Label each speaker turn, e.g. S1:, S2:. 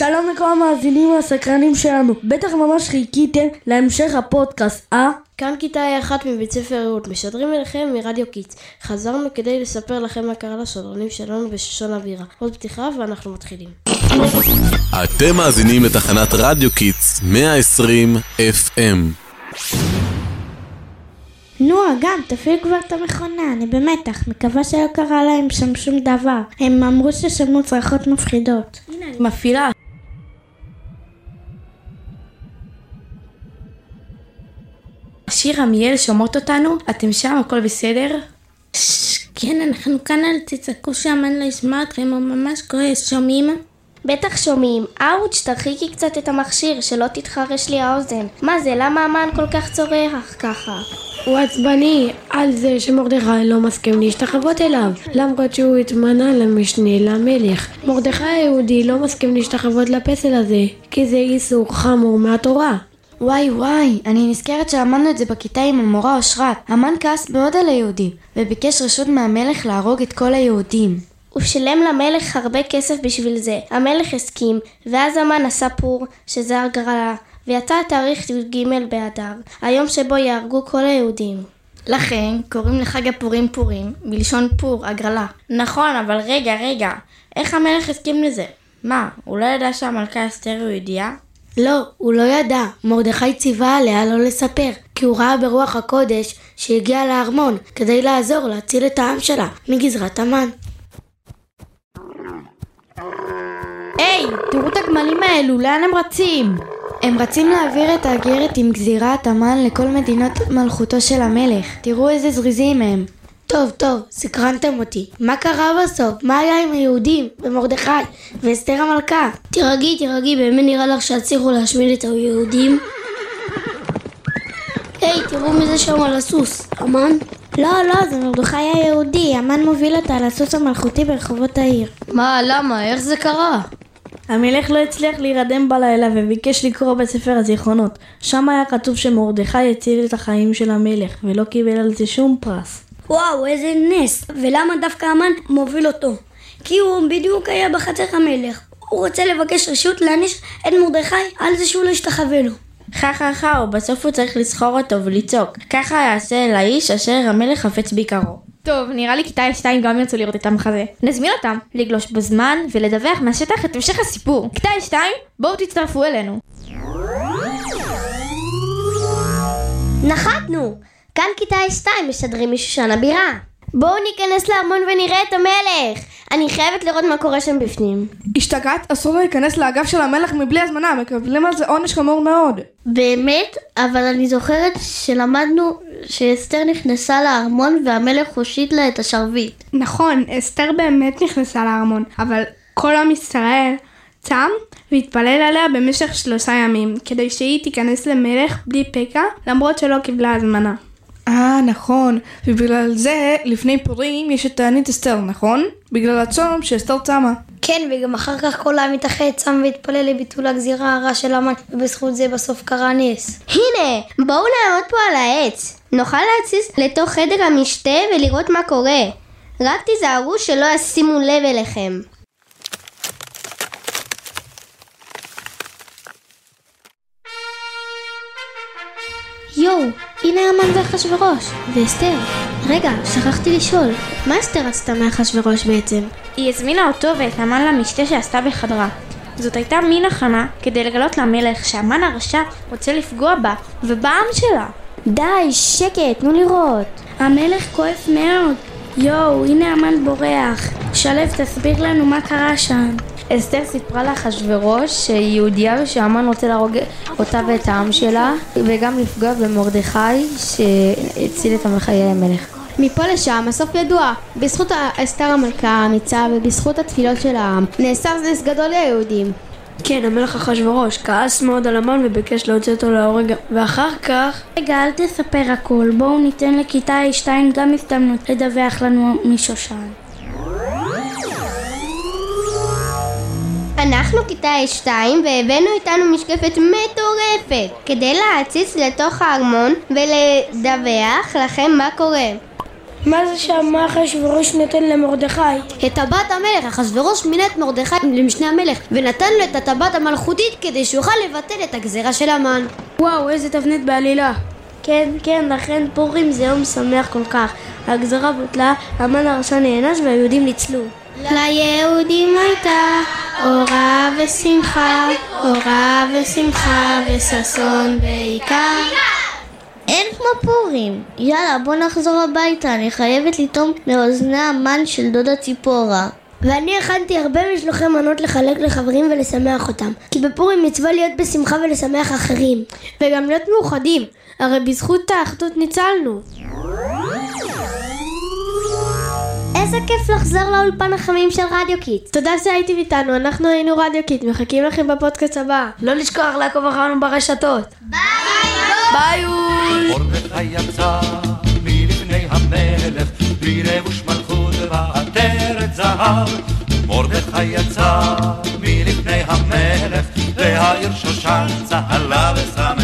S1: שלום לכל המאזינים הסקרנים שלנו, בטח ממש חיכיתם להמשך הפודקאסט, אה?
S2: כאן כיתה אחת מבית ספר רעות, משדרים אליכם מרדיו קיטס. חזרנו כדי לספר לכם מה קרה לשדרנים שלנו בשושן הבירה. עוד פתיחה ואנחנו מתחילים.
S3: אתם מאזינים לתחנת רדיו קיטס 120 FM.
S4: נו, אגם, תפעיל כבר את המכונה, אני במתח, מקווה שלא קרה להם שם שום דבר. הם אמרו ששמעו צרחות מפחידות.
S1: הנה, אני מפעילה.
S5: שיר עמיאל שומעות אותנו? אתם שם? הכל בסדר?
S4: כן, אנחנו כאן, אל תצעקו שם, אני לא אשמע אתכם, הוא ממש כועס, שומעים?
S6: בטח שומעים. אאוץ', תרחיקי קצת את המכשיר, שלא תתחרש לי האוזן. מה זה, למה המן כל כך צורח ככה?
S2: הוא עצבני על זה שמרדכי לא מסכים להשתחוות אליו, למרות שהוא התמנה למשנה למלך. מרדכי היהודי לא מסכים להשתחוות לפסל הזה, כי זה איסור חמור מהתורה.
S7: וואי וואי, אני נזכרת שלמדנו את זה בכיתה עם המורה אושרת. המן כעס מאוד על היהודים, וביקש רשות מהמלך להרוג את כל היהודים.
S6: הוא שילם למלך הרבה כסף בשביל זה. המלך הסכים, ואז המן עשה פור, שזה הגרלה, ויצא התאריך י"ג באדר, היום שבו יהרגו כל היהודים.
S7: לכן קוראים לחג הפורים פורים, מלשון פור, הגרלה.
S5: נכון, אבל רגע, רגע, איך המלך הסכים לזה? מה, הוא לא ידע שהמלכה אסתר הוא ידיעה?
S2: לא, הוא לא ידע. מרדכי ציווה עליה לא לספר, כי הוא ראה ברוח הקודש שהגיע לארמון כדי לעזור להציל את העם שלה מגזרת המן.
S7: היי, תראו את הגמלים האלו, לאן הם רצים? הם רצים להעביר את האגרת עם גזירת המן לכל מדינות מלכותו של המלך. תראו איזה זריזים הם.
S2: טוב, טוב, סקרנתם אותי. מה קרה בסוף? מה היה עם היהודים, ומרדכי, ואסתר המלכה?
S4: תירגעי, תירגעי, באמת נראה לך שהצליחו להשמיד את היהודים? היי, תראו מי זה שם על הסוס, המן?
S6: לא, לא, זה מרדכי היהודי, המן מוביל אותה על הסוס המלכותי ברחובות העיר.
S7: מה, למה? איך זה קרה?
S1: המלך לא הצליח להירדם בלילה וביקש לקרוא בספר הזיכרונות. שם היה כתוב שמרדכי הציל את החיים של המלך, ולא קיבל על זה שום פרס.
S4: וואו, איזה נס! ולמה דווקא המן מוביל אותו? כי הוא בדיוק היה בחצר המלך. הוא רוצה לבקש רשות להעניש את מרדכי על זה שהוא לא השתחווה לו.
S5: חה חה חה, ובסוף הוא צריך לסחור אותו ולצעוק. ככה יעשה לאיש אשר המלך חפץ ביקרו. טוב, נראה לי כיתה 2 גם ירצו לראות את המחזה. נזמין אותם לגלוש בזמן ולדווח מהשטח את המשך הסיפור. כיתה 2, בואו תצטרפו אלינו.
S6: נחתנו! כאן כיתה 2 משדרים משושן הבירה. בואו ניכנס לארמון ונראה את המלך! אני חייבת לראות מה קורה שם בפנים.
S8: השתגעת? אסור להיכנס לאגף של המלך מבלי הזמנה, מקבלים על זה עונש חמור מאוד.
S4: באמת? אבל אני זוכרת שלמדנו שאסתר נכנסה לארמון והמלך הושיט לה את השרביט.
S8: נכון, אסתר באמת נכנסה לארמון, אבל כל עם ישראל צם והתפלל עליה במשך שלושה ימים, כדי שהיא תיכנס למלך בלי פקע, למרות שלא קיבלה הזמנה. אה, נכון, ובגלל זה לפני פורים יש את תענית אסתר, נכון? בגלל הצום שאסתר צמה.
S4: כן, וגם אחר כך כל העם התאחד, צם והתפלל לביטול הגזירה הרע של המן, ובזכות זה בסוף קרה נס.
S6: הנה, בואו נעמוד פה על העץ. נוכל להציץ לתוך חדר המשתה ולראות מה קורה. רק תיזהרו שלא ישימו לב אליכם.
S4: יואו, הנה המן ואחשוורוש, ואסתר. רגע, שכחתי לשאול, מה אסתר רצתה מאחשוורוש בעצם?
S5: היא הזמינה אותו ואת המן למשתה שעשתה בחדרה. זאת הייתה מין הכנה כדי לגלות למלך שהמן הרשע רוצה לפגוע בה ובעם שלה.
S6: די, שקט, תנו לראות.
S4: המלך כועס מאוד. יואו, הנה המן בורח. שלו, תסביר לנו מה קרה שם.
S7: אסתר סיפרה לאחשוורוש שהיא יהודייה ושהמן רוצה להרוג אותה ואת העם שלה וגם לפגוע במרדכי שהציל את חיי המלך.
S9: מפה לשם הסוף ידוע. בזכות אסתר המלכה האמיצה ובזכות התפילות של העם נאסר נס גדול ליהודים.
S2: כן, המלך אחשוורוש כעס מאוד על המן וביקש להוציא אותו להורג ואחר כך...
S4: רגע, אל תספר הכל, בואו ניתן לכיתה A2 גם הזדמנות לדווח לנו משושן.
S6: אנחנו כיתה A2 והבאנו איתנו משקפת מטורפת כדי להציץ לתוך הארמון ולדווח לכם מה קורה.
S2: מה זה שאמר אחשוורוש נותן למרדכי?
S9: את טבעת המלך, אחשוורוש מינה את מרדכי למשנה המלך, ונתן לו את הטבעת המלכותית כדי שיוכל לבטל את הגזירה של המן.
S2: וואו, איזה תבנית בעלילה.
S1: כן, כן, לכן פורים זה יום שמח כל כך. הגזרה בוטלה, המן הרשע נענש והיהודים ניצלו.
S6: ליהודים הייתה אורה ושמחה, אורה ושמחה וששון בעיקר. אין כמו פורים. יאללה, בוא נחזור הביתה, אני חייבת לטעום מאוזני המן של דודה ציפורה.
S4: ואני הכנתי הרבה משלוחי מנות לחלק לחברים ולשמח אותם. כי בפורים מצווה להיות בשמחה ולשמח אחרים.
S2: וגם להיות מאוחדים, הרי בזכות האחדות ניצלנו.
S6: איזה כיף לחזור לאולפן החמים של רדיו קיט.
S2: תודה שהייתם איתנו, אנחנו היינו רדיו קיט, מחכים לכם בפודקאסט הבא.
S1: לא לשכוח לעקוב אחרינו ברשתות.
S6: ביי!
S1: ביי!
S10: מרדכי יצא מלפני המלך. מרדכי יצא מלפני והעיר שושן צהלה ושמחה.